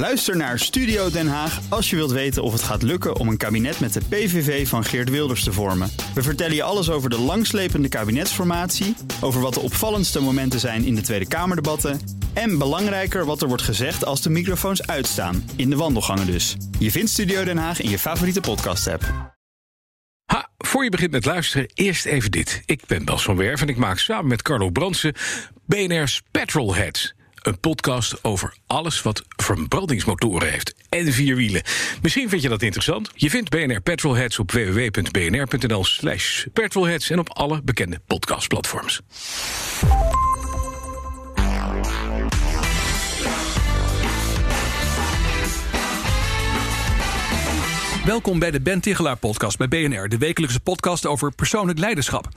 Luister naar Studio Den Haag als je wilt weten of het gaat lukken om een kabinet met de PVV van Geert Wilders te vormen. We vertellen je alles over de langslepende kabinetsformatie, over wat de opvallendste momenten zijn in de Tweede Kamerdebatten en belangrijker wat er wordt gezegd als de microfoons uitstaan, in de wandelgangen dus. Je vindt Studio Den Haag in je favoriete podcast-app. Ha, voor je begint met luisteren, eerst even dit. Ik ben Bas van Werf en ik maak samen met Carlo Brandsen BNR's Petrolheads. Een podcast over alles wat verbrandingsmotoren heeft en vier wielen. Misschien vind je dat interessant. Je vindt BNR Petrolheads op www.bnr.nl slash petrolheads... en op alle bekende podcastplatforms. Welkom bij de Ben Tichelaar podcast bij BNR, de wekelijkse podcast over persoonlijk leiderschap.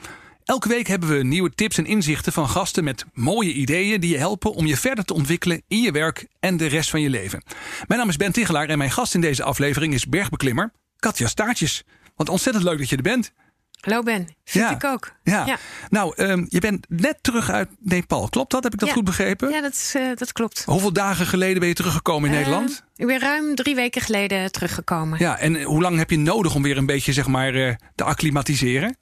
Elke week hebben we nieuwe tips en inzichten van gasten met mooie ideeën die je helpen om je verder te ontwikkelen in je werk en de rest van je leven. Mijn naam is Ben Tichelaar en mijn gast in deze aflevering is bergbeklimmer Katja Staartjes. Want ontzettend leuk dat je er bent. Hallo Ben, vind ik ook. Ja. Nou, um, je bent net terug uit Nepal. Klopt dat? Heb ik dat ja. goed begrepen? Ja, dat, is, uh, dat klopt. Hoeveel dagen geleden ben je teruggekomen in uh, Nederland? Ik ben ruim drie weken geleden teruggekomen. Ja, en hoe lang heb je nodig om weer een beetje zeg maar, uh, te acclimatiseren?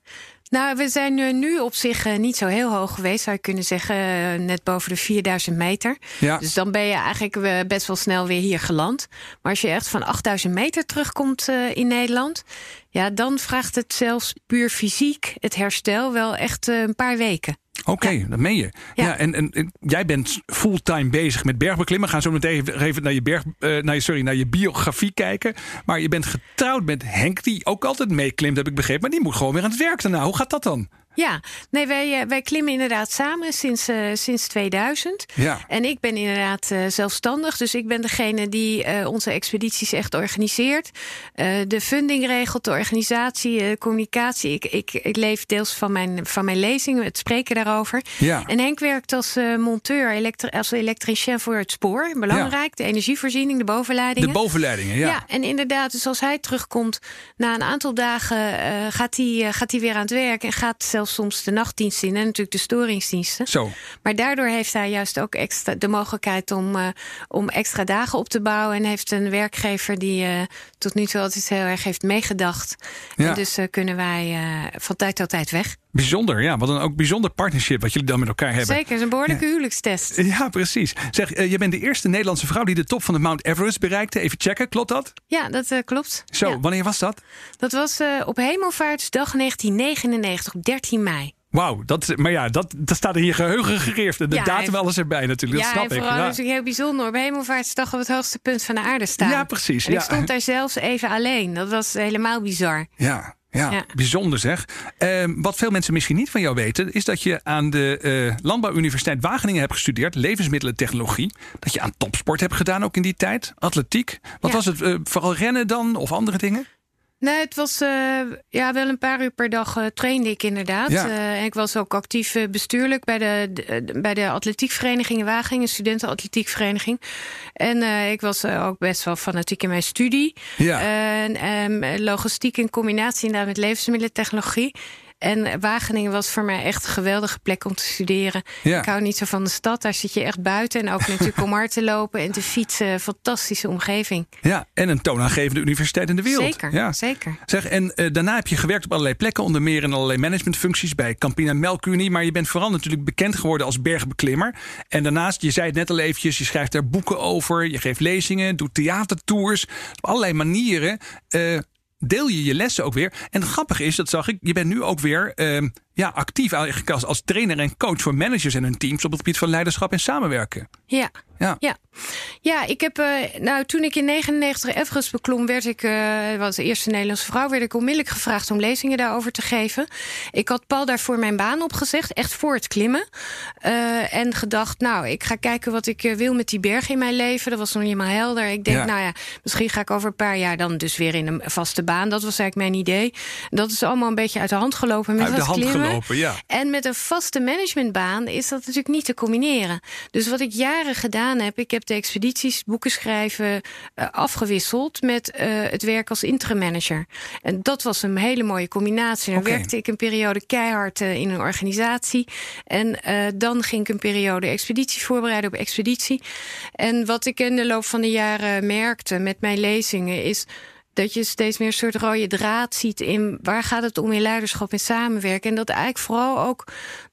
Nou, we zijn nu op zich uh, niet zo heel hoog geweest, zou je kunnen zeggen. Uh, net boven de 4000 meter. Ja. Dus dan ben je eigenlijk best wel snel weer hier geland. Maar als je echt van 8000 meter terugkomt in Nederland. Ja, dan vraagt het zelfs puur fysiek, het herstel, wel echt een paar weken. Oké, okay, ja. dat meen je. Ja. ja en, en, en, jij bent fulltime bezig met bergbeklimmen. We gaan zo meteen even naar je, berg, uh, naar je, sorry, naar je biografie kijken. Maar je bent getrouwd met Henk, die ook altijd meeklimt, heb ik begrepen. Maar die moet gewoon weer aan het werk daarna. Hoe gaat dat dan? Ja, nee, wij, wij klimmen inderdaad samen sinds, uh, sinds 2000. Ja. En ik ben inderdaad uh, zelfstandig. Dus ik ben degene die uh, onze expedities echt organiseert. de funding regelt, de organisatie, communicatie. Ik, ik, ik leef deels van mijn, van mijn lezingen, het spreken daarover. Ja. En Henk werkt als monteur, elektri als elektricien voor het spoor. Belangrijk, ja. de energievoorziening, de bovenleidingen. De bovenleidingen, ja. Ja, en inderdaad, dus als hij terugkomt na een aantal dagen... gaat hij gaat hij weer aan het werk en gaat zelfs soms de nachtdiensten in en natuurlijk de storingsdiensten. Zo. Maar daardoor heeft hij juist ook extra de mogelijkheid om, uh, om extra dagen op te bouwen. En heeft een werkgever die uh, tot nu toe altijd heel erg heeft meegedacht. Ja. En dus uh, kunnen wij van tijd tot tijd weg. Bijzonder, ja. Wat een ook bijzonder partnership wat jullie dan met elkaar hebben. Zeker, is een behoorlijke huwelijkstest. Ja, precies. Zeg, uh, je bent de eerste Nederlandse vrouw die de top van de Mount Everest bereikte. Even checken, klopt dat? Ja, dat uh, klopt. Zo, ja. wanneer was dat? Dat was uh, op Hemelvaartsdag 1999, op 13 mei. Wauw, dat, maar ja, dat, dat staat in je geheugen gegrift. De ja, datum alles erbij natuurlijk, dat ja, snap ik. vooral Ja, natuurlijk heel bijzonder. Op Hemelvaartsdag op het hoogste punt van de aarde staan. Ja, precies. En ja. ik stond daar zelfs even alleen. Dat was helemaal bizar. Ja, ja, ja, bijzonder zeg. Uh, wat veel mensen misschien niet van jou weten, is dat je aan de uh, Landbouwuniversiteit Wageningen hebt gestudeerd, levensmiddelentechnologie. Dat je aan topsport hebt gedaan ook in die tijd, atletiek. Wat Ja. was het? Uh, vooral rennen dan of andere dingen? Nee, het was eh, ja, wel een paar uur per dag eh, trainde ik inderdaad. Ja. Eh, en ik was ook actief bestuurlijk bij de, de- bij de atletiekvereniging in Wageningen, studentenatletiekvereniging. En ik was ook best wel fanatiek in mijn studie. Ja. En ehm, logistiek in combinatie inderdaad met levensmiddelentechnologie. En Wageningen was voor mij echt een geweldige plek om te studeren. Ja. Ik hou niet zo van de stad, daar zit je echt buiten. En ook natuurlijk om hard te lopen en te fietsen. Fantastische omgeving. Ja, en een toonaangevende universiteit in de wereld. Zeker, Ja. zeker. Zeg, en eh, daarna heb je gewerkt op allerlei plekken, onder meer in allerlei managementfuncties bij Campina Melkunie. Maar je bent vooral natuurlijk bekend geworden als bergbeklimmer. En daarnaast, je zei het net al eventjes, je schrijft daar boeken over, je geeft lezingen, doet theatertours. Op allerlei manieren eh, deel je je lessen ook weer. En grappig is, dat zag ik, je bent nu ook weer eh, ja, actief eigenlijk als, als trainer en coach voor managers en hun teams op het gebied van leiderschap en samenwerken. Ja. Ja. Ja, ja ik heb, eh, nou, toen ik in 99 Everest beklom, werd ik, eh, was de eerste Nederlandse vrouw, werd ik onmiddellijk gevraagd om lezingen daarover te geven. Ik had Paul daarvoor mijn baan opgezegd, echt voor het klimmen. Eh, en gedacht, nou, ik ga kijken wat ik wil met die berg in mijn leven. Dat was nog niet helemaal helder. Ik denk, Ja. nou ja, misschien ga ik over een paar jaar dan dus weer in een vaste baan. Dat was eigenlijk mijn idee. Dat is allemaal een beetje uit de hand gelopen met Uit de hand klimmen. Ja. En met een vaste managementbaan is dat natuurlijk niet te combineren. Dus wat ik jaren gedaan heb, ik heb de expeditie expedities, boeken schrijven uh, afgewisseld met uh, het werk als interim manager. En dat was een hele mooie combinatie. Dan okay. werkte ik een periode keihard uh, in een organisatie. En dan ging ik een periode expedities voorbereiden op expeditie. En wat ik in de loop van de jaren merkte met mijn lezingen is dat je steeds meer een soort rode draad ziet in waar gaat het om in leiderschap en samenwerken. En dat eigenlijk vooral ook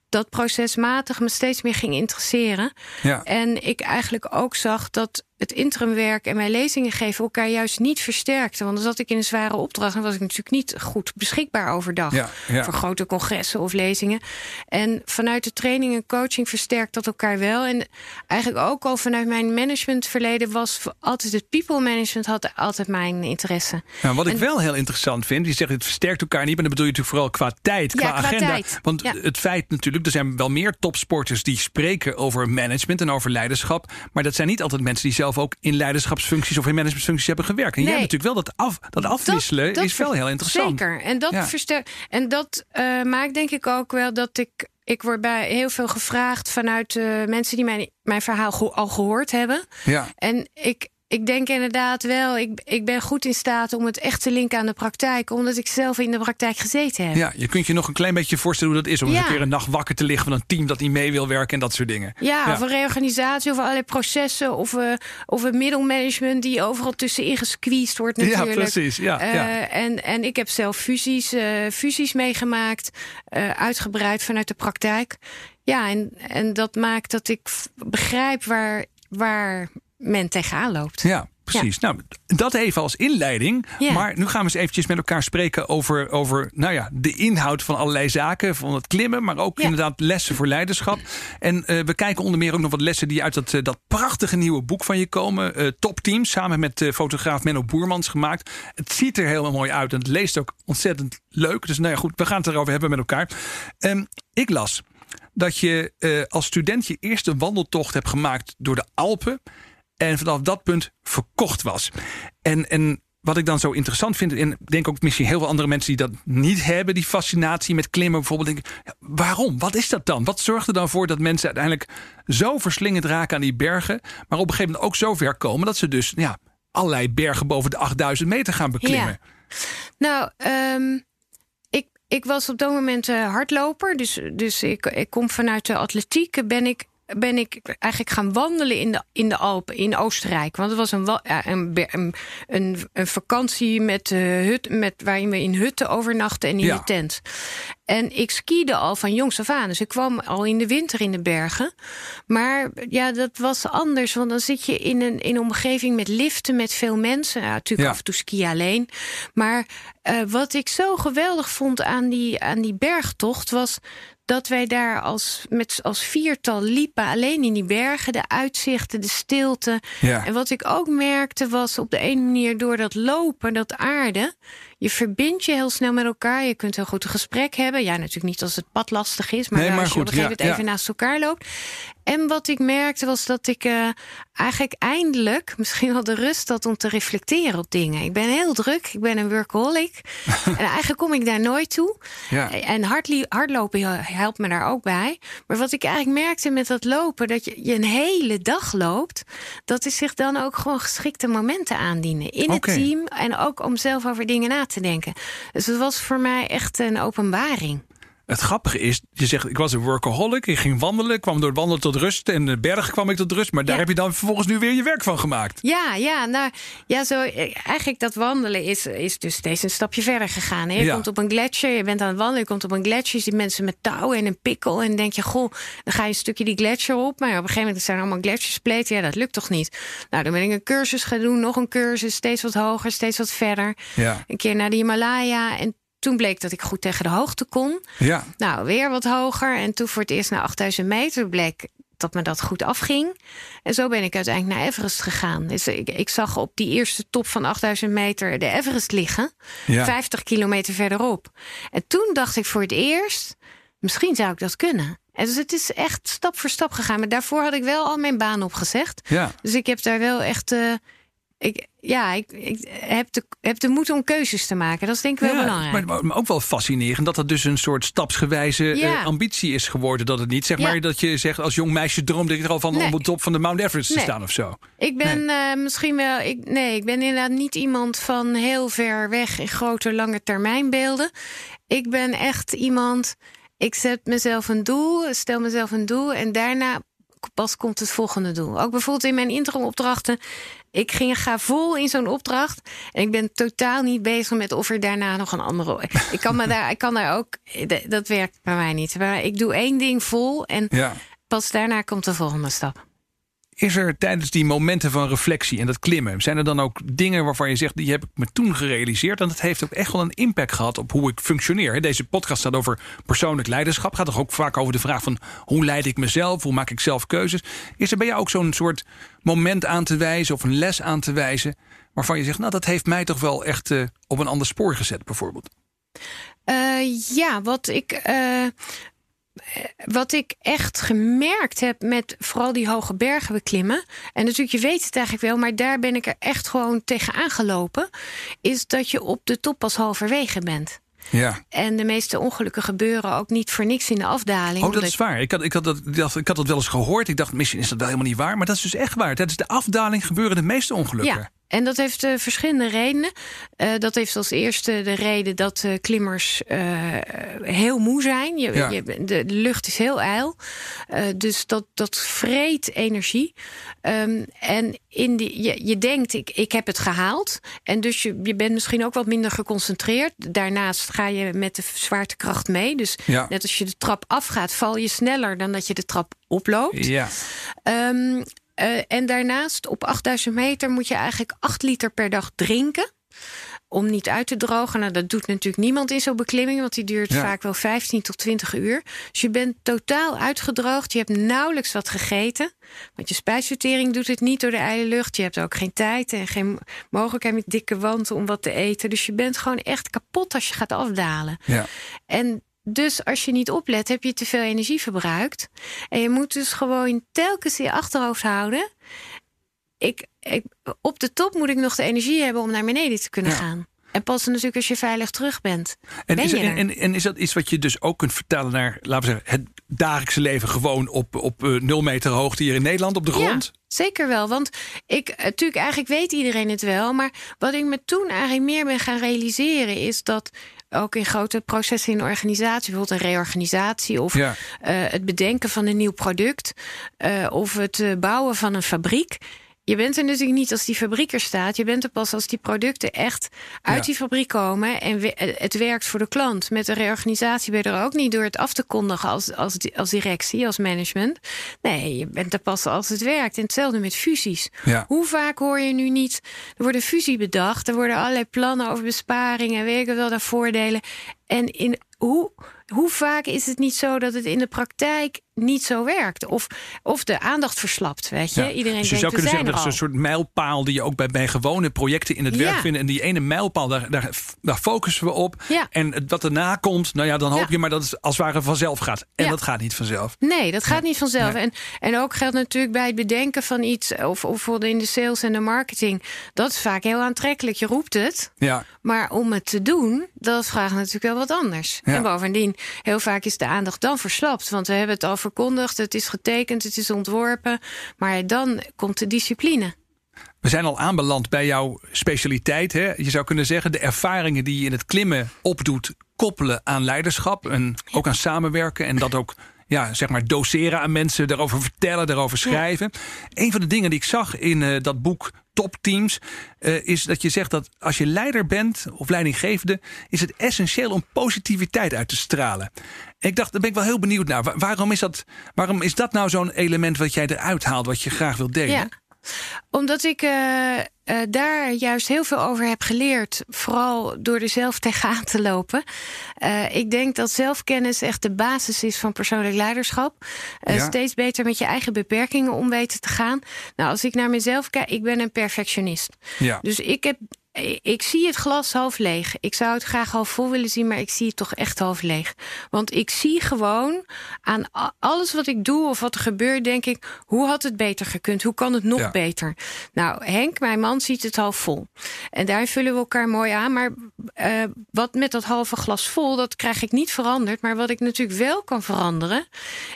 dat procesmatig me steeds meer ging interesseren. Ja. En ik eigenlijk ook zag dat het interimwerk en mijn lezingen geven elkaar juist niet versterkten. Want dan zat ik in een zware opdracht en was ik natuurlijk niet goed beschikbaar overdag ja, voor grote congressen of lezingen. En vanuit de training en coaching versterkt dat elkaar wel. En eigenlijk ook al vanuit mijn managementverleden was altijd het people management had altijd mijn interesse. Ja, wat ik wel heel interessant vind, je zegt het versterkt elkaar niet, maar dan bedoel je natuurlijk vooral qua tijd, qua, qua agenda. Tijd. Want het feit natuurlijk, er zijn wel meer topsporters die spreken over management en over leiderschap, maar dat zijn niet altijd mensen die zelf ook in leiderschapsfuncties of in managementfuncties hebben gewerkt. En nee. jij hebt natuurlijk wel dat, af, dat afwisselen is wel heel interessant. Zeker. En dat, ja. en dat uh, maakt denk ik ook wel dat ik. Ik word bij heel veel gevraagd vanuit uh, mensen die mijn, mijn verhaal al gehoord hebben. Ja. En ik, ik denk inderdaad wel, ik, ik ben goed in staat om het echt te linken aan de praktijk, omdat ik zelf in de praktijk gezeten heb. Ja, je kunt je nog een klein beetje voorstellen hoe dat is om een keer een nacht wakker te liggen van een team dat niet mee wil werken en dat soort dingen. Ja, ja. of een reorganisatie of allerlei processen of, uh, of een middelmanagement die overal tussenin gesqueezed wordt natuurlijk. Ja, precies. Ja, uh, ja. En, en ik heb zelf fusies, uh, fusies meegemaakt, uitgebreid vanuit de praktijk. Ja, en, en dat maakt dat ik begrijp waar, waar men tegenaan loopt. Ja, precies. Nou, dat even als inleiding. Maar nu gaan we eens eventjes met elkaar spreken over, over nou ja, de inhoud van allerlei zaken. Van het klimmen, maar ook inderdaad lessen voor leiderschap. En uh, we kijken onder meer ook nog wat lessen die uit dat, uh, dat prachtige nieuwe boek van je komen. Uh, Top Team, samen met fotograaf Menno Boermans gemaakt. Het ziet er helemaal mooi uit en het leest ook ontzettend leuk. Dus nou ja, goed, we gaan het erover hebben met elkaar. Um, ik las dat je als student je eerste wandeltocht hebt gemaakt door de Alpen. En vanaf dat punt verkocht was. En, en wat ik dan zo interessant vind, en denk ook misschien heel veel andere mensen die dat niet hebben, die fascinatie met klimmen bijvoorbeeld, ja, waarom? Wat is dat dan? Wat zorgt er dan voor dat mensen uiteindelijk zo verslingend raken aan die bergen, maar op een gegeven moment ook zo ver komen dat ze dus ja, allerlei bergen boven de 8000 meter gaan beklimmen? Nou, um, ik, ik was op dat moment uh, hardloper, dus, dus ik, ik kom vanuit de atletiek, ben ik ben ik eigenlijk gaan wandelen in de, in de Alpen, in Oostenrijk. Want het was een, een, een, een vakantie met, uh, hut, met, waarin we in hutten overnachten en in de tent. En ik skiede al van jongs af aan. Dus ik kwam al in de winter in de bergen. Maar ja, dat was anders. Want dan zit je in een, in een omgeving met liften, met veel mensen. Ja, natuurlijk af en toe skiën alleen. Maar uh, wat ik zo geweldig vond aan die, aan die bergtocht was dat wij daar als, met, als viertal liepen, alleen in die bergen, de uitzichten, de stilte. Ja. En wat ik ook merkte was op de ene manier door dat lopen, dat aarde, je verbindt je heel snel met elkaar. Je kunt heel goed een gesprek hebben. Ja, natuurlijk niet als het pad lastig is, maar, als je op een gegeven moment even naast elkaar loopt. En wat ik merkte was dat ik uh, eigenlijk eindelijk misschien wel de rust had om te reflecteren op dingen. Ik ben heel druk, ik ben een workaholic. en eigenlijk kom ik daar nooit toe. Ja. En hardlopen helpt me daar ook bij. Maar wat ik eigenlijk merkte met dat lopen, dat je, je een hele dag loopt, dat is zich dan ook gewoon geschikte momenten aandienen. In het team en ook om zelf over dingen na te denken. Dus het was voor mij echt een openbaring. Het grappige is, je zegt, ik was een workaholic. Ik ging wandelen, kwam door wandelen tot rust. En de berg kwam ik tot rust. Maar daar heb je dan vervolgens nu weer je werk van gemaakt. Ja, ja, nou, ja zo, eigenlijk dat wandelen is, is dus steeds een stapje verder gegaan. Je komt op een gletsjer, je bent aan het wandelen. Je komt op een gletsjer, je ziet mensen met touwen en een pikkel. En denk je, goh, dan ga je een stukje die gletsjer op. Maar op een gegeven moment zijn er allemaal gletsjerspleten. Ja, dat lukt toch niet? Nou, dan ben ik een cursus gaan doen. Nog een cursus, steeds wat hoger, steeds wat verder. Ja. Een keer naar de Himalaya. En toen bleek dat ik goed tegen de hoogte kon. Ja. Nou, weer wat hoger. En toen voor het eerst naar 8000 meter bleek dat me dat goed afging. En zo ben ik uiteindelijk naar Everest gegaan. Dus ik, ik zag op die eerste top van 8000 meter de Everest liggen. Ja. 50 kilometer verderop. En toen dacht ik voor het eerst, misschien zou ik dat kunnen. En dus het is echt stap voor stap gegaan. Maar daarvoor had ik wel al mijn baan opgezegd. Ja. Dus ik heb daar wel echt... Uh, ik, ja, ik, ik heb, de, heb de moed om keuzes te maken. Dat is denk ik wel Ja, belangrijk. Maar, maar ook wel fascinerend dat dat dus een soort stapsgewijze Ja. eh, ambitie is geworden. Dat het niet zeg Ja. maar dat je zegt als jong meisje droomde ik er al van Nee. om op de top van de Mount Everest te staan of zo. Ik ben eh, misschien wel. Ik, nee, ik ben inderdaad niet iemand van heel ver weg in grote, lange termijnbeelden. Ik ben echt iemand. Ik zet mezelf een doel, stel mezelf een doel en daarna pas komt het volgende doel. Ook bijvoorbeeld in mijn interimopdrachten. Ik ging, ga vol in zo'n opdracht. En ik ben totaal niet bezig met of er daarna nog een andere. Ik kan, me daar, ik kan daar ook. Dat werkt bij mij niet. Maar ik doe één ding vol en Ja. pas daarna komt de volgende stap. Is er tijdens die momenten van reflectie en dat klimmen, zijn er dan ook dingen waarvan je zegt, die heb ik me toen gerealiseerd en dat heeft ook echt wel een impact gehad op hoe ik functioneer? Deze podcast gaat over persoonlijk leiderschap, gaat toch ook vaak over de vraag van hoe leid ik mezelf, hoe maak ik zelf keuzes? Is er bij jou ook zo'n soort moment aan te wijzen of een les aan te wijzen waarvan je zegt, nou dat heeft mij toch wel echt eh, op een ander spoor gezet bijvoorbeeld? Eh, ja, wat ik, eh, wat ik echt gemerkt heb met vooral die hoge bergen beklimmen. En natuurlijk, je weet het eigenlijk wel, maar daar ben ik er echt gewoon tegenaan gelopen. Is dat je op de top pas halverwege bent. Ja. En de meeste ongelukken gebeuren ook niet voor niks in de afdaling. Oh, dat is waar. Ik had, ik, had dat, ik had dat wel eens gehoord. Ik dacht, misschien is dat wel helemaal niet waar. Maar dat is dus echt waar. Tijdens de afdaling gebeuren de meeste ongelukken. Ja, en dat heeft eh, verschillende redenen. Eh, dat heeft als eerste de reden dat eh, klimmers heel moe zijn. Je, Ja. je, de, de lucht is heel ijl. Dus dat, dat vreet energie. Ehm, en in die, je, je denkt, ik, ik heb het gehaald. En dus je, je bent misschien ook wat minder geconcentreerd. Daarnaast ga je met de zwaartekracht mee. Dus Ja. net als je de trap afgaat, val je sneller dan dat je de trap oploopt. Ja. Ehm, eh, en daarnaast op 8000 meter moet je eigenlijk 8 liter per dag drinken. Om niet uit te drogen. Nou, dat doet natuurlijk niemand in zo'n beklimming, want die duurt Ja. vaak wel 15 tot 20 uur. Dus je bent totaal uitgedroogd. Je hebt nauwelijks wat gegeten. Want je spijsvertering doet het niet door de ijle lucht. Je hebt ook geen tijd en geen mogelijkheid met dikke wanten om wat te eten. Dus je bent gewoon echt kapot als je gaat afdalen. Ja. En dus als je niet oplet, heb je te veel energie verbruikt. En je moet dus gewoon telkens in je achterhoofd houden. Ik, ik, op de top moet ik nog de energie hebben om naar beneden te kunnen Ja. gaan. En pas natuurlijk als je veilig terug bent. En ben is, je en, er. en, en is dat iets wat je dus ook kunt vertellen naar, laten we zeggen, het dagelijkse leven gewoon op, op eh, nul meter hoogte hier in Nederland op de grond? Ja, zeker wel. Want ik, natuurlijk, eigenlijk weet iedereen het wel. Maar wat ik me toen eigenlijk meer ben gaan realiseren, is dat ook in grote processen in organisatie, bijvoorbeeld een reorganisatie of Ja. eh, het bedenken van een nieuw product eh, of het eh, bouwen van een fabriek. Je bent er natuurlijk niet als die fabriek er staat. Je bent er pas als die producten echt uit Ja. die fabriek komen en we- eh, het werkt voor de klant. Met de reorganisatie ben je er ook niet door het af te kondigen als, als, als directie, als management. Nee, je bent er pas als het werkt. En hetzelfde met fusies. Ja. Hoe vaak hoor je nu niet... Er wordt een fusie bedacht. Er worden allerlei plannen over besparingen. Weet ik wel, daar voordelen. En in hoe, hoe vaak is het niet zo dat het in de praktijk niet zo werkt? Of, of de aandacht verslapt, weet je? Ja. Iedereen dus je denkt, zou kunnen zeggen, dat is een soort mijlpaal die je ook bij, bij gewone projecten in het Ja. werk vindt. En die ene mijlpaal, daar, daar, daar focussen we op. Ja. En wat erna komt, nou ja, dan hoop je maar dat het als het ware vanzelf gaat. En dat gaat niet vanzelf. Nee, dat gaat niet vanzelf. En, en ook geldt natuurlijk bij het bedenken van iets, of, of in de sales en de marketing. Dat is vaak heel aantrekkelijk. Je roept het. Ja. Maar om het te doen, dat vraagt natuurlijk wel wat anders. En bovendien, heel vaak is de aandacht dan verslapt. Want we hebben het al verkondigd, het is getekend, het is ontworpen. Maar dan komt de discipline. We zijn al aanbeland bij jouw specialiteit. Hè? Je zou kunnen zeggen, de ervaringen die je in het klimmen opdoet, koppelen aan leiderschap en ook aan samenwerken. En dat ook ja, zeg maar doseren aan mensen, daarover vertellen, daarover schrijven. Een van de dingen die ik zag in eh, dat boek Top Teams, eh, is dat je zegt dat als je leider bent of leidinggevende, is het essentieel om positiviteit uit te stralen. En ik dacht, daar ben ik wel heel benieuwd naar. Wa- Waarom is dat, waarom is dat nou zo'n element wat jij eruit haalt, wat je graag wilt delen? Ja. Omdat ik eh, eh, daar juist heel veel over heb geleerd. Vooral door er zelf tegenaan te lopen. Eh, ik denk dat zelfkennis echt de basis is van persoonlijk leiderschap. Ja. Steeds beter met je eigen beperkingen om weten te gaan. Nou, als ik naar mezelf kijk, ik ben een perfectionist. Ja. Dus ik heb ik zie het glas half leeg. Ik zou het graag half vol willen zien, maar ik zie het toch echt half leeg. Want ik zie gewoon aan alles wat ik doe of wat er gebeurt, denk ik, hoe had het beter gekund? Hoe kan het nog beter? Nou, Henk, mijn man, ziet het half vol. En daar vullen we elkaar mooi aan. Maar uh, wat met dat halve glas vol, dat krijg ik niet veranderd. Maar wat ik natuurlijk wel kan veranderen,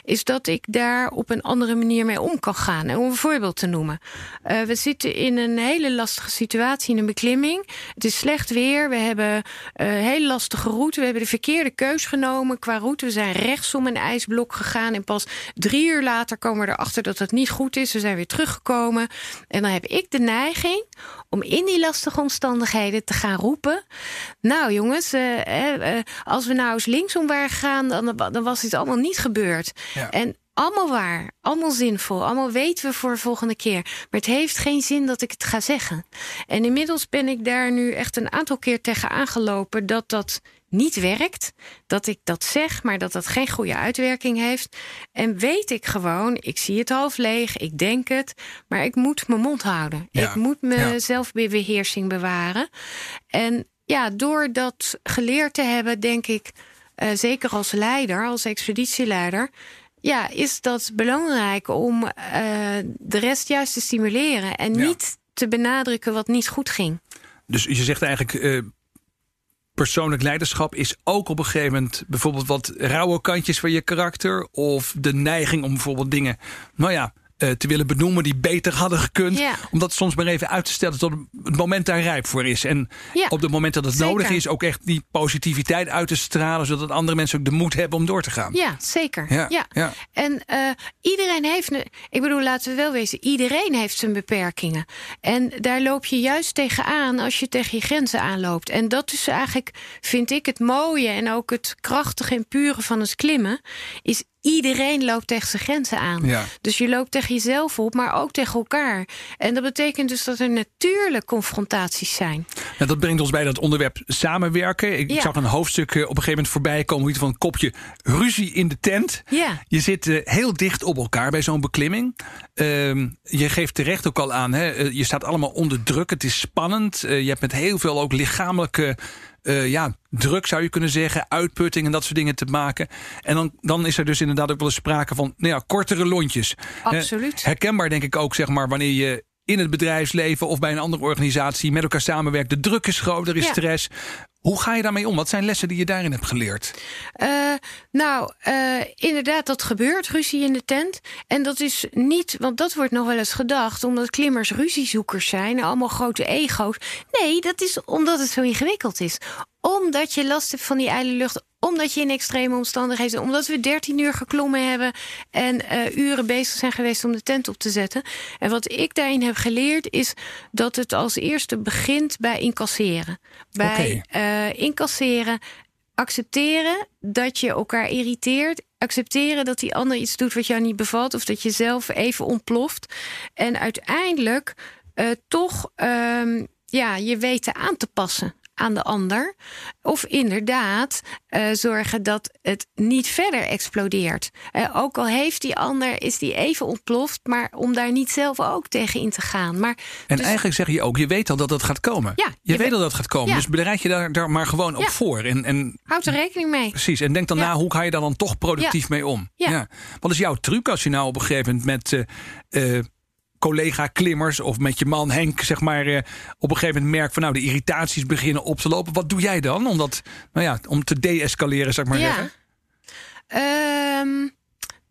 is dat ik daar op een andere manier mee om kan gaan. En om een voorbeeld te noemen. Uh, we zitten in een hele lastige situatie in een beklimming. Het is slecht weer. We hebben een hele lastige route. We hebben de verkeerde keus genomen qua route. We zijn rechtsom een ijsblok gegaan. En pas drie uur later komen we erachter dat het niet goed is. We zijn weer teruggekomen. En dan heb ik de neiging om in die lastige omstandigheden te gaan roepen. Nou jongens, uh, uh, als we nou eens linksom waren gegaan, dan, dan was dit allemaal niet gebeurd. Ja. En allemaal waar, allemaal zinvol, allemaal weten we voor de volgende keer. Maar het heeft geen zin dat ik het ga zeggen. En inmiddels ben ik daar nu echt een aantal keer tegen aangelopen dat dat niet werkt. Dat ik dat zeg, maar dat dat geen goede uitwerking heeft. En weet ik gewoon, ik zie het half leeg, ik denk het, maar ik moet mijn mond houden. Ik moet mijn zelfbeheersing bewaren. En ja, door dat geleerd te hebben, denk ik, uh, zeker als leider, als expeditieleider ja, is dat belangrijk om uh, de rest juist te stimuleren en niet te benadrukken wat niet goed ging. Dus je zegt eigenlijk. Uh, persoonlijk leiderschap is ook op een gegeven moment bijvoorbeeld wat rauwe kantjes van je karakter. Of de neiging om bijvoorbeeld dingen, nou ja, te willen benoemen die beter hadden gekund. Ja. Om dat soms maar even uit te stellen tot het moment daar rijp voor is. En ja. op het moment dat het nodig is, ook echt die positiviteit uit te stralen. Zodat andere mensen ook de moed hebben om door te gaan. Ja, zeker. Ja. ja. En uh, iedereen heeft, ik bedoel, laten we wel wezen, iedereen heeft zijn beperkingen. En daar loop je juist tegenaan als je tegen je grenzen aanloopt. En dat is eigenlijk, vind ik, het mooie en ook het krachtige en pure van het klimmen. Is iedereen loopt tegen zijn grenzen aan. Ja. Dus je loopt tegen jezelf op, maar ook tegen elkaar. En dat betekent dus dat er natuurlijk confrontaties zijn. En dat brengt ons bij dat onderwerp samenwerken. Ik zag een hoofdstuk eh, op een gegeven moment voorbij komen. Iets van een kopje ruzie in de tent. Ja. Je zit uh, heel dicht op elkaar bij zo'n beklimming. Uh, je geeft terecht ook al aan. Hè, eh, je staat allemaal onder druk. Het is spannend. Je hebt met heel veel ook lichamelijke uh, ja, druk zou je kunnen zeggen, uitputting en dat soort dingen te maken. En dan, dan is er dus inderdaad ook wel eens sprake van nou ja, kortere lontjes. Absoluut. herkenbaar denk ik ook, zeg maar, wanneer je in het bedrijfsleven of bij een andere organisatie met elkaar samenwerkt. De druk is groot, er is stress. Hoe ga je daarmee om? Wat zijn lessen die je daarin hebt geleerd? Uh, nou, uh, inderdaad, dat gebeurt, ruzie in de tent. En dat is niet, want dat wordt nog wel eens gedacht, omdat klimmers ruziezoekers zijn, allemaal grote ego's. Nee, dat is omdat het zo ingewikkeld is omdat je last hebt van die ijle lucht, omdat je in extreme omstandigheden, omdat we 13 uur geklommen hebben en uh, uren bezig zijn geweest om de tent op te zetten. En wat ik daarin heb geleerd is dat het als eerste begint bij incasseren. Bij okay. uh, incasseren, accepteren dat je elkaar irriteert. Accepteren dat die ander iets doet wat jou niet bevalt. Of dat je zelf even ontploft. En uiteindelijk uh, toch um, ja, je weten aan te passen aan de ander. Of inderdaad uh, zorgen dat het niet verder explodeert. Uh, ook al heeft die ander, is die even ontploft, maar om daar niet zelf ook tegen in te gaan. Maar en dus- eigenlijk zeg je ook, je weet al dat dat gaat komen. Ja, je, weet al dat het gaat komen. Dus bereid je daar, daar maar gewoon op voor. En, en, Houd er rekening mee. Precies. En denk dan na, hoe ga je daar dan toch productief mee om? Ja. Wat is jouw truc als je nou op een gegeven moment met. Uh, collega-klimmers of met je man Henk, zeg maar, uh, op een gegeven moment merkt van nou de irritaties beginnen op te lopen. Wat doe jij dan om dat, nou ja, om te deescaleren, zeg maar ja. zeggen? Um,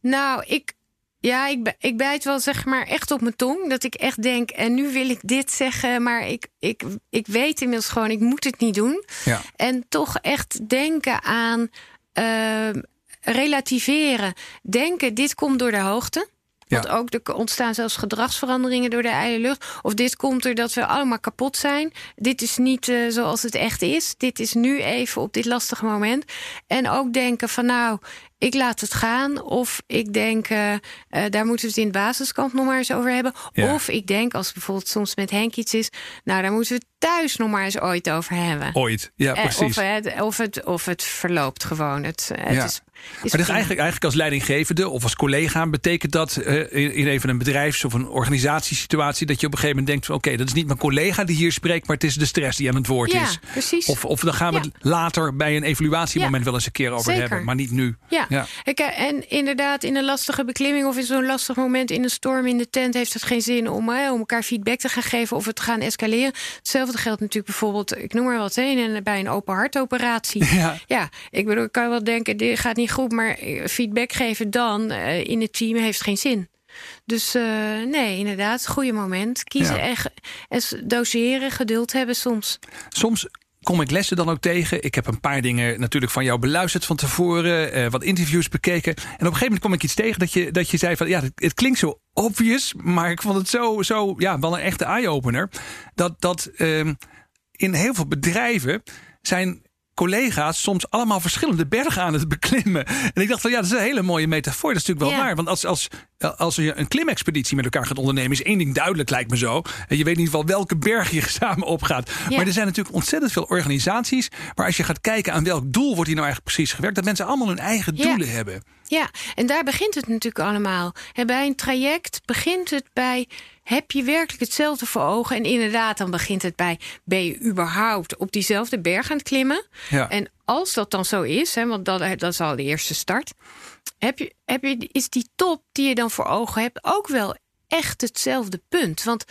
nou, ik, ja, ik, ik bijt wel zeg maar echt op mijn tong. Dat ik echt denk, en nu wil ik dit zeggen, maar ik, ik, ik weet inmiddels gewoon, ik moet het niet doen. Ja. En toch echt denken aan uh, relativeren. Denken, dit komt door de hoogte. Want ook er ontstaan zelfs gedragsveranderingen door de ijle lucht. Of dit komt er dat we allemaal kapot zijn. Dit is niet uh, zoals het echt is. Dit is nu even op dit lastige moment. En ook denken van nou, ik laat het gaan. Of ik denk, uh, uh, daar moeten we het in het basiskamp nog maar eens over hebben. Ja. Of ik denk, als bijvoorbeeld soms met Henk iets is... nou, daar moeten we het thuis nog maar eens ooit over hebben. Ooit, ja, Eh, precies. Of, het, of, het, of het verloopt gewoon. Het, het Ja. is, is Maar dus eigenlijk, eigenlijk als leidinggevende of als collega betekent dat eh, in, in even een bedrijfs- of een organisatiesituatie dat je op een gegeven moment denkt: oké, dat is niet mijn collega die hier spreekt, maar het is de stress die aan het woord Ja, is. precies. Of, of dan gaan we Ja. het later bij een evaluatiemoment wel eens een keer over Zeker. hebben, maar niet nu. Ja. Ja. Ik, eh, en inderdaad, in een lastige beklimming of in zo'n lastig moment in een storm in de tent heeft het geen zin om, eh, om elkaar feedback te gaan geven of het te gaan escaleren. Hetzelfde geldt natuurlijk bijvoorbeeld, ik noem maar wat, hè, in een- bij een open hartoperatie. Ja. Ja, ik bedoel, ik kan wel denken, dit gaat niet goed, maar eh, feedback geven dan eh, in het team heeft geen zin. Dus nee, inderdaad, goede moment. Kiezen Ja. en, doseren, geduld hebben soms. Soms kom ik lessen dan ook tegen. Ik heb een paar dingen natuurlijk van jou beluisterd van tevoren, eh, wat interviews bekeken. En op een gegeven moment kom ik iets tegen dat je, dat je zei van ja, het, klinkt zo obvious, maar ik vond het zo, zo ja, wel een echte eye-opener. Dat, dat ehm, in heel veel bedrijven zijn collega's soms allemaal verschillende bergen aan het beklimmen. En ik dacht van ja, dat is een hele mooie metafoor. Dat is natuurlijk wel Ja. waar. Want als, als, als je een klimexpeditie met elkaar gaat ondernemen, is één ding duidelijk, lijkt me zo. En je weet in ieder geval welke berg je samen opgaat. Ja. Maar er zijn natuurlijk ontzettend veel organisaties. Maar als je gaat kijken aan welk doel wordt hier nou eigenlijk precies gewerkt, dat mensen allemaal hun eigen Ja. doelen hebben. Ja, en daar begint het natuurlijk allemaal. En bij een traject begint het bij... heb je werkelijk hetzelfde voor ogen? En inderdaad, dan begint het bij... ben je überhaupt op diezelfde berg aan het klimmen? Ja. En als dat dan zo is, hè, want dat, dat is al de eerste start... Heb je, heb je, is die top die je dan voor ogen hebt ook wel echt hetzelfde punt? Want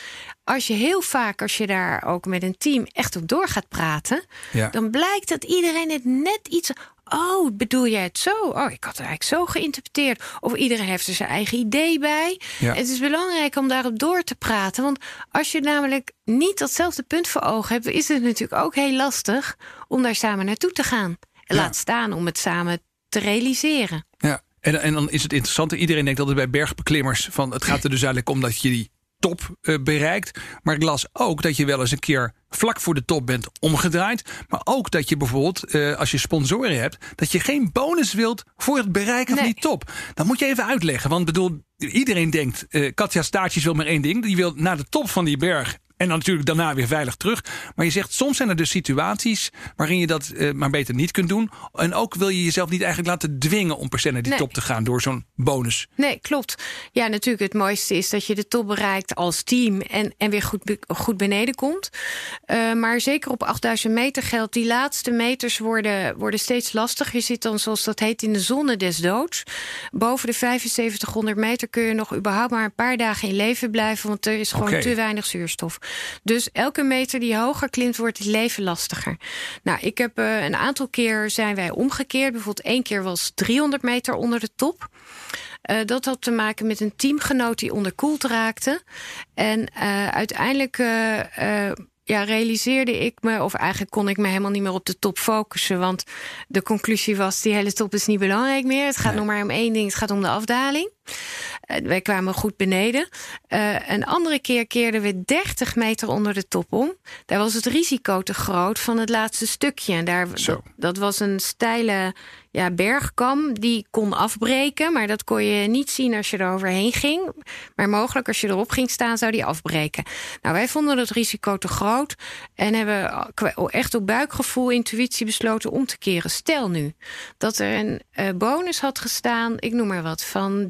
als je heel vaak, als je daar ook met een team echt op door gaat praten... Ja. dan blijkt dat iedereen het net iets... Oh, bedoel jij het zo? Oh, ik had het eigenlijk zo geïnterpreteerd. Of iedereen heeft er zijn eigen idee bij. Ja. Het is belangrijk om daarop door te praten. Want als je namelijk niet datzelfde punt voor ogen hebt... is het natuurlijk ook heel lastig om daar samen naartoe te gaan. En Ja. Laat staan om het samen te realiseren. Ja, en, en dan is het interessant. Iedereen denkt altijd bij bergbeklimmers van het gaat er dus eigenlijk om dat je die top eh, bereikt. Maar ik las ook dat je wel eens een keer vlak voor de top bent omgedraaid. Maar ook dat je bijvoorbeeld, eh, als je sponsoren hebt, dat je geen bonus wilt voor het bereiken van die top. Dan moet je even uitleggen. Want bedoel, iedereen denkt, eh Katja Staartjes wil maar één ding. Die wil naar de top van die berg. En dan natuurlijk daarna weer veilig terug. Maar je zegt, soms zijn er dus situaties waarin je dat eh, maar beter niet kunt doen. En ook wil je jezelf niet eigenlijk laten dwingen om per se naar die Nee. top te gaan door zo'n bonus. Nee, klopt. Ja, natuurlijk. Het mooiste is dat je de top bereikt als team en, en weer goed, goed beneden komt. Eh, maar zeker op 8000 meter geldt, die laatste meters worden, worden steeds lastiger. Je zit dan, zoals dat heet, in de zone des doods. Boven de 7500 meter kun je nog überhaupt maar een paar dagen in leven blijven, want er is gewoon te weinig zuurstof. Dus elke meter die hoger klimt, wordt het leven lastiger. Nou, ik heb eh, een aantal keer zijn wij omgekeerd. Bijvoorbeeld één keer was 300 meter onder de top. Eh, dat had te maken met een teamgenoot die onderkoeld raakte. En eh, uiteindelijk ja, realiseerde ik me, of eigenlijk kon ik me helemaal niet meer op de top focussen. Want de conclusie was: die hele top is niet belangrijk meer. Het gaat nog maar om één ding: het gaat om de afdaling. Eh, wij kwamen goed beneden. Eh, een andere keer keerden we 30 meter onder de top om. Daar was het risico te groot van het laatste stukje. En daar, dat was een steile ja, bergkam die kon afbreken. Maar dat kon je niet zien als je er overheen ging. Maar mogelijk als je erop ging staan, zou die afbreken. Nou, wij vonden het risico te groot. En hebben echt op buikgevoel, intuïtie besloten om te keren. Stel nu dat er een eh, bonus had gestaan, ik noem maar wat, van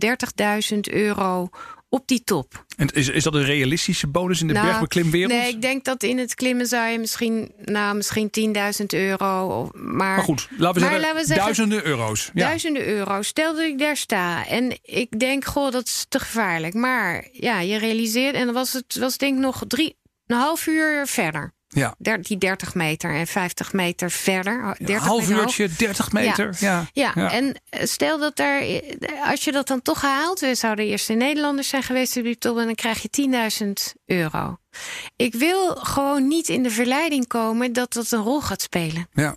30.000 euro op die top. En is, is dat een realistische bonus in de Nou, bergbeklimwereld? Nee, ik denk dat in het klimmen zou je misschien, nou, misschien 10.000 euro. Of, maar, maar goed, laten we maar zeggen, laten we zeggen, duizenden euro's. Ja. Duizenden euro's. Stel dat ik daar sta en ik denk, goh, dat is te gevaarlijk. Maar ja, je realiseert, en dan was het was denk ik nog drie, een half uur verder. Ja. Der- Die 30 meter en 50 meter verder. 30 Een half meter hoog. uurtje, 30 meter. Ja. Ja, en eh, stel dat daar, als je dat dan toch haalt, we zouden eerst de Nederlanders zijn geweest die top, en dan krijg je 10.000 euro. Ik wil gewoon niet in de verleiding komen dat dat een rol gaat spelen. ja.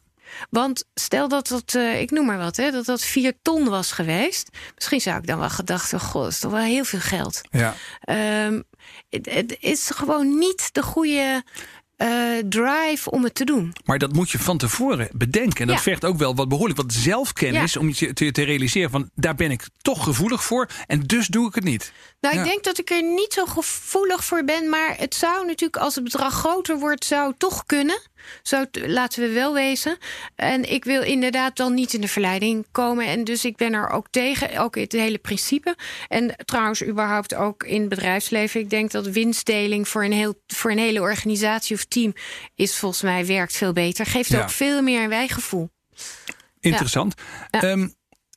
Want stel dat dat, eh, ik noem maar wat, hè, dat dat 4 ton was geweest. Misschien zou ik dan wel gedacht hebben, goh, dat is toch wel heel veel geld. ja. Ehm, het, het is gewoon niet de goede eh, drive om het te doen. Maar dat moet je van tevoren bedenken. En dat Ja. vergt ook wel wat behoorlijk wat zelfkennis Ja. om je te, te realiseren van daar ben ik toch gevoelig voor en dus doe ik het niet. Nou, Ja. ik denk dat ik er niet zo gevoelig voor ben. Maar het zou natuurlijk, als het bedrag groter wordt, zou toch kunnen. Zo, laten we wel wezen. En ik wil inderdaad dan niet in de verleiding komen. En dus ik ben er ook tegen, ook het hele principe. En trouwens, überhaupt ook in het bedrijfsleven. Ik denk dat winstdeling voor een, heel, voor een hele organisatie of team is volgens mij werkt veel beter. Geeft Ja. ook veel meer een wijgevoel. Interessant. Ja. Ehm,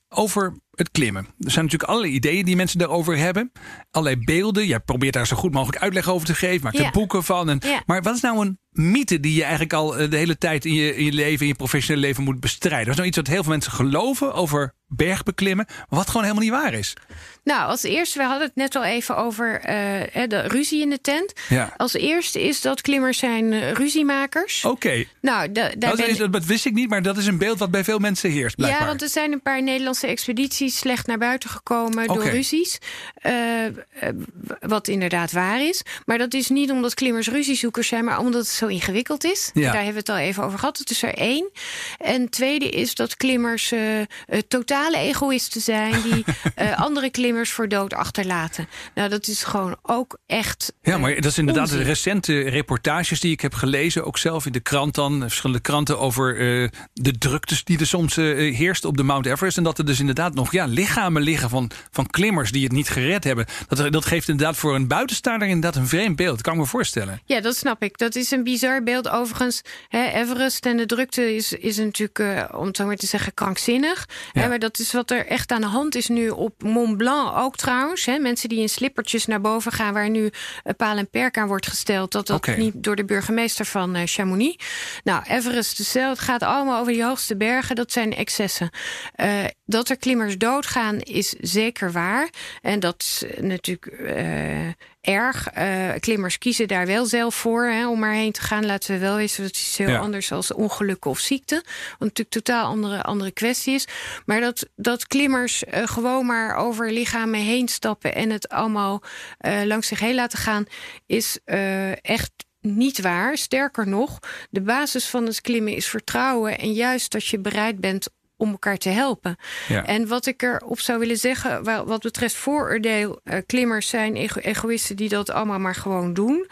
over het klimmen. Er zijn natuurlijk allerlei ideeën die mensen daarover hebben. Allerlei beelden. Jij probeert daar zo goed mogelijk uitleg over te geven. Maakt er Ja. boeken van. En, Ja. Maar wat is nou een mythe die je eigenlijk al eh, de hele tijd in je, in je leven, in je professionele leven moet bestrijden? Dat is nou iets wat heel veel mensen geloven over bergbeklimmen, wat gewoon helemaal niet waar is. Nou, als eerste, we hadden het net al even over eh, de ruzie in de tent. Ja. Als eerste is dat klimmers zijn eh, ruziemakers. Oké, Nou, da- daar dat, ben is- dat wist ik niet, maar dat is een beeld wat bij veel mensen heerst. Blijkbaar. Ja, want er zijn een paar Nederlandse expedities slecht naar buiten gekomen door ruzies. Eh, eh, wat inderdaad waar is. Maar dat is niet omdat klimmers ruziezoekers zijn, maar omdat het zo ingewikkeld is. Ja. Daar hebben we het al even over gehad. Dat is er één. En tweede is dat klimmers eh, totale egoïsten zijn die andere klimmers voor dood achterlaten. Nou, dat is gewoon ook echt. Ja, maar dat is inderdaad de recente reportages die ik heb gelezen, ook zelf in de krant dan, verschillende kranten over de druktes die er soms heerst op de Mount Everest. En dat er dus inderdaad nog ja, lichamen liggen van, van klimmers die het niet gered hebben. Dat, dat geeft inderdaad voor een buitenstaander inderdaad een vreemd beeld, dat kan ik me voorstellen. Ja, dat snap ik. Dat is een bizar beeld. Overigens, hè, Everest en de drukte is, is natuurlijk, eh, om het zo maar te zeggen, krankzinnig. Ja. Hè, maar dat is wat er echt aan de hand is nu op Mont Blanc ook trouwens. Hè. Mensen die in slippertjes naar boven gaan, waar nu een paal en perk aan wordt gesteld. Dat dat niet door de burgemeester van eh, Chamonix. Nou, Everest, hetzelfde. het gaat allemaal over die hoogste bergen. Dat zijn excessen. Dat er klimmers doodgaan is zeker waar. En dat is natuurlijk eh, erg. Eh, klimmers kiezen daar wel zelf voor hè, om erheen te gaan. Laten we wel weten, dat is heel Ja. anders als ongelukken of ziekte. Wat natuurlijk totaal andere, andere kwestie is. Maar dat, dat klimmers eh, gewoon maar over lichamen heen stappen... en het allemaal langs zich heen laten gaan, is echt niet waar. Sterker nog, de basis van het klimmen is vertrouwen... en juist dat je bereid bent om elkaar te helpen. Ja. En wat ik erop zou willen zeggen, wa- wat betreft vooroordeel, eh, klimmers zijn ego- egoïsten die dat allemaal maar gewoon doen.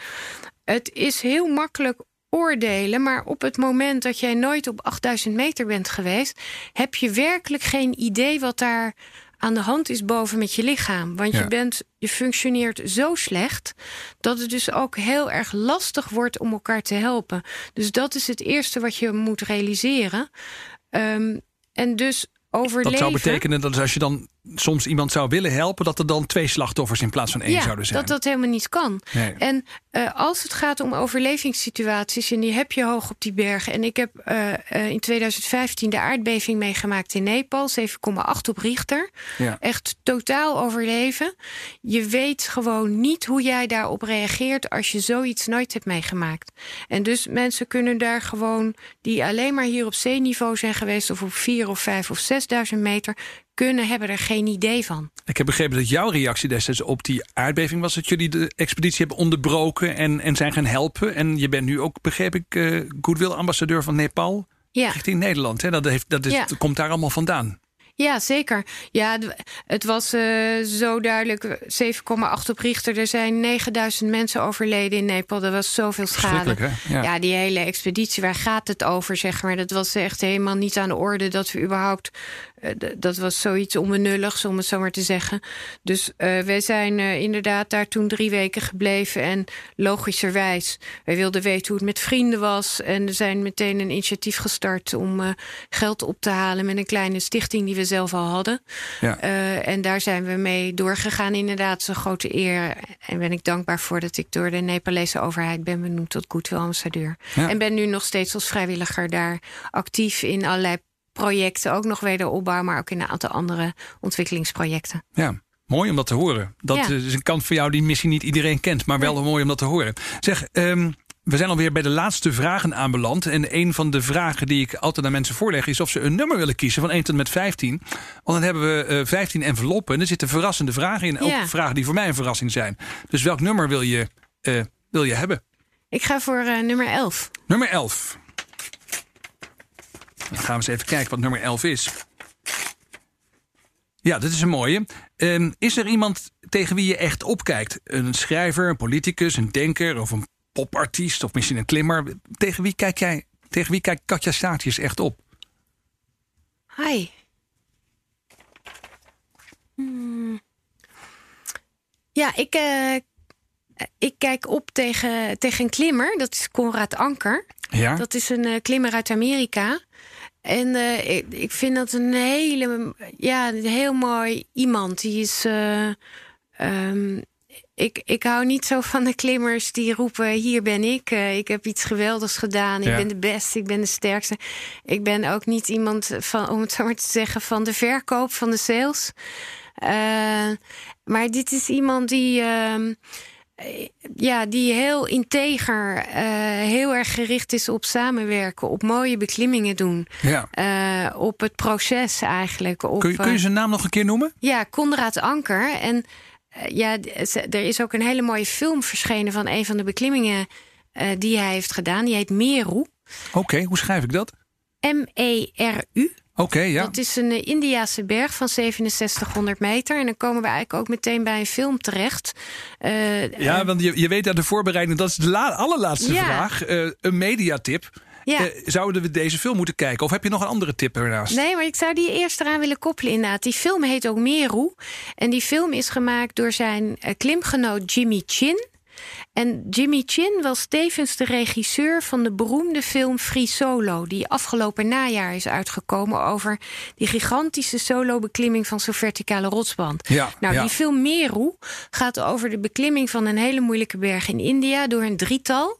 Het is heel makkelijk oordelen, maar op het moment dat jij nooit op 8000 meter bent geweest, heb je werkelijk geen idee wat daar aan de hand is boven met je lichaam. Want Ja. je, bent, je functioneert zo slecht dat het dus ook heel erg lastig wordt om elkaar te helpen. Dus dat is het eerste wat je moet realiseren. Ehm, en dus overleven. Dat zou betekenen dat als je dan soms iemand zou willen helpen, dat er dan twee slachtoffers in plaats van één ja, zouden zijn. dat dat helemaal niet kan. Nee. En eh, als het gaat om overlevingssituaties, en die heb je hoog op die bergen. En ik heb eh, eh, in 2015 de aardbeving meegemaakt in Nepal, 7,8 op Richter. Ja. Echt totaal overleven. Je weet gewoon niet hoe jij daarop reageert als je zoiets nooit hebt meegemaakt. En dus mensen kunnen daar gewoon, die alleen maar hier op zeeniveau zijn geweest, of op 4 of 5 of 6.000 meter, kunnen hebben er geen idee van. Ik heb begrepen dat jouw reactie destijds op die aardbeving was dat jullie de expeditie hebben onderbroken en, en zijn gaan helpen. En je bent nu ook, begreep ik, eh goodwill ambassadeur van Nepal Ja. richting Nederland. Hè? Dat, heeft, dat, is, Ja. dat komt daar allemaal vandaan. Ja, zeker. Ja, het was eh, zo duidelijk. 7,8 op Richter. Er zijn 9000 mensen overleden in Nepal. Er was zoveel schade. Ja. Ja. die hele expeditie, waar gaat het over, zeg maar? Dat was echt helemaal niet aan de orde dat we überhaupt... eh, dat was zoiets onbenulligs, om het zo maar te zeggen. Dus eh, wij zijn eh, inderdaad daar toen drie weken gebleven. En logischerwijs, wij wilden weten hoe het met vrienden was. En er zijn meteen een initiatief gestart om geld op te halen... met een kleine stichting die we zelf al hadden. Ja. En daar zijn we mee doorgegaan. Inderdaad, een grote eer. En ben ik dankbaar voor dat ik door de Nepalese overheid ben benoemd tot Goodwill ambassadeur. Ja. En ben nu nog steeds als vrijwilliger daar actief in allerlei projecten. Ook nog wederopbouw, maar ook in een aantal andere ontwikkelingsprojecten. Ja, mooi om dat te horen. Dat Ja. is een kant van jou die misschien niet iedereen kent, maar wel mooi om dat te horen. Zeg, ehm, we zijn alweer bij de laatste vragen aanbeland. En een van de vragen die ik altijd aan mensen voorleg is of ze een nummer willen kiezen van 1 tot en met 15. Want dan hebben we eh 15 enveloppen en er zitten verrassende vragen in. Ook Ja. vragen die voor mij een verrassing zijn. Dus welk nummer wil je, eh, wil je hebben? Ik ga voor uh, nummer 11. Nummer 11. Dan gaan we eens even kijken wat nummer 11 is. Ja, dat is een mooie. Um, is er iemand tegen wie je echt opkijkt? Een schrijver, een politicus, een denker of een popartiest of misschien een klimmer? Tegen wie kijk jij? Tegen wie kijkt Katja Statius echt op? Hi. Hmm. Ja, ik, uh, ik kijk op tegen, tegen een klimmer. Dat is Conrad Anker. Ja? Dat is een uh, klimmer uit Amerika. En uh, ik, ik, vind dat een hele, ja, een heel mooi iemand. Die is. Uh, um, ik, ik hou niet zo van de klimmers die roepen: Hier ben ik. Uh, ik heb iets geweldigs gedaan. Ik Ja. ben de beste. Ik ben de sterkste. Ik ben ook niet iemand van, om het zo maar te zeggen, van de verkoop van de sales. Maar dit is iemand die. Ja, die heel integer, uh, heel erg gericht is op samenwerken, op mooie beklimmingen doen. Ja. Uh, op het proces eigenlijk. Op, Kun je, kun je zijn naam nog een keer noemen? Ja, Konrad Anker. En ja, er is ook een hele mooie film verschenen van een van de beklimmingen die hij heeft gedaan. Die heet Meru. Oké, okay, hoe schrijf ik dat? M-E-R-U. Oké, okay, ja. Dat is een uh, Indiase berg van 6700 meter. En dan komen we eigenlijk ook meteen bij een film terecht. Uh, ja, want je, je weet aan de voorbereiding, dat is de la allerlaatste ja. vraag. Uh, een mediatip. Ja. Uh, zouden we deze film moeten kijken? Of heb je nog een andere tip ernaast? Nee, maar ik zou die eerst eraan willen koppelen inderdaad. Die film heet ook Meru. En die film is gemaakt door zijn uh, klimgenoot Jimmy Chin. En Jimmy Chin was tevens de regisseur van de beroemde film Free Solo, die afgelopen najaar is uitgekomen over die gigantische solo-beklimming van zo'n verticale rotsband. Ja, nou, ja. die film Meru gaat over de beklimming van een hele moeilijke berg in India door een drietal.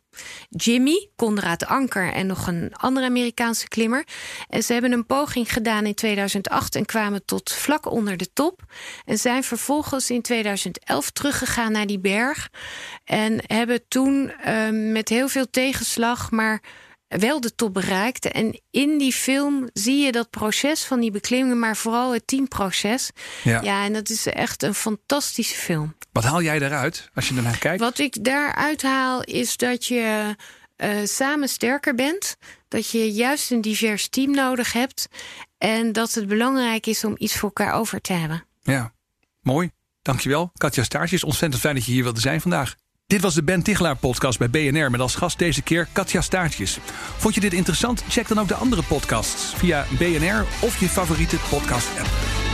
Jimmy, Conrad Anker en nog een andere Amerikaanse klimmer. En ze hebben een poging gedaan in 2008 en kwamen tot vlak onder de top. En zijn vervolgens in 2011 teruggegaan naar die berg. En hebben toen uh, met heel veel tegenslag, maar wel de top bereikt. En in die film zie je dat proces van die beklimmingen, maar vooral het teamproces. Ja. ja, en dat is echt een fantastische film. Wat haal jij daaruit als je ernaar kijkt? Wat ik daaruit haal is dat je uh, samen sterker bent. Dat je juist een divers team nodig hebt. En dat het belangrijk is om iets voor elkaar over te hebben. Ja, mooi. Dankjewel. Katja Staartjes, ontzettend fijn dat je hier wilde zijn vandaag. Dit was de Ben Tichelaar podcast bij BNR met als gast deze keer Katja Staartjes. Vond je dit interessant? Check dan ook de andere podcasts via BNR of je favoriete podcast app.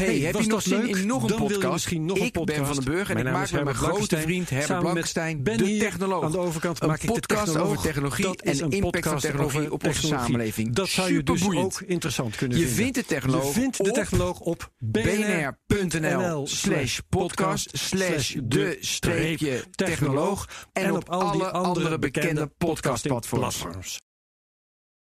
Hey, hey, heb je nog zin leuk? in nog een Dan podcast? wil je misschien nog een ik podcast. ben Van den Burg en mijn ik maak met mijn grote vriend Herbert Blankenstein Ben de technoloog. Aan de overkant een maak ik de podcast over technologie Dat en een impact van podcast technologie op onze samenleving. Dat zou je dus ook interessant kunnen Je vinden. vindt de technoloog Je vindt de technoloog op bnr.nl slash podcast slash de streepje technoloog en op alle andere bekende podcastplatforms.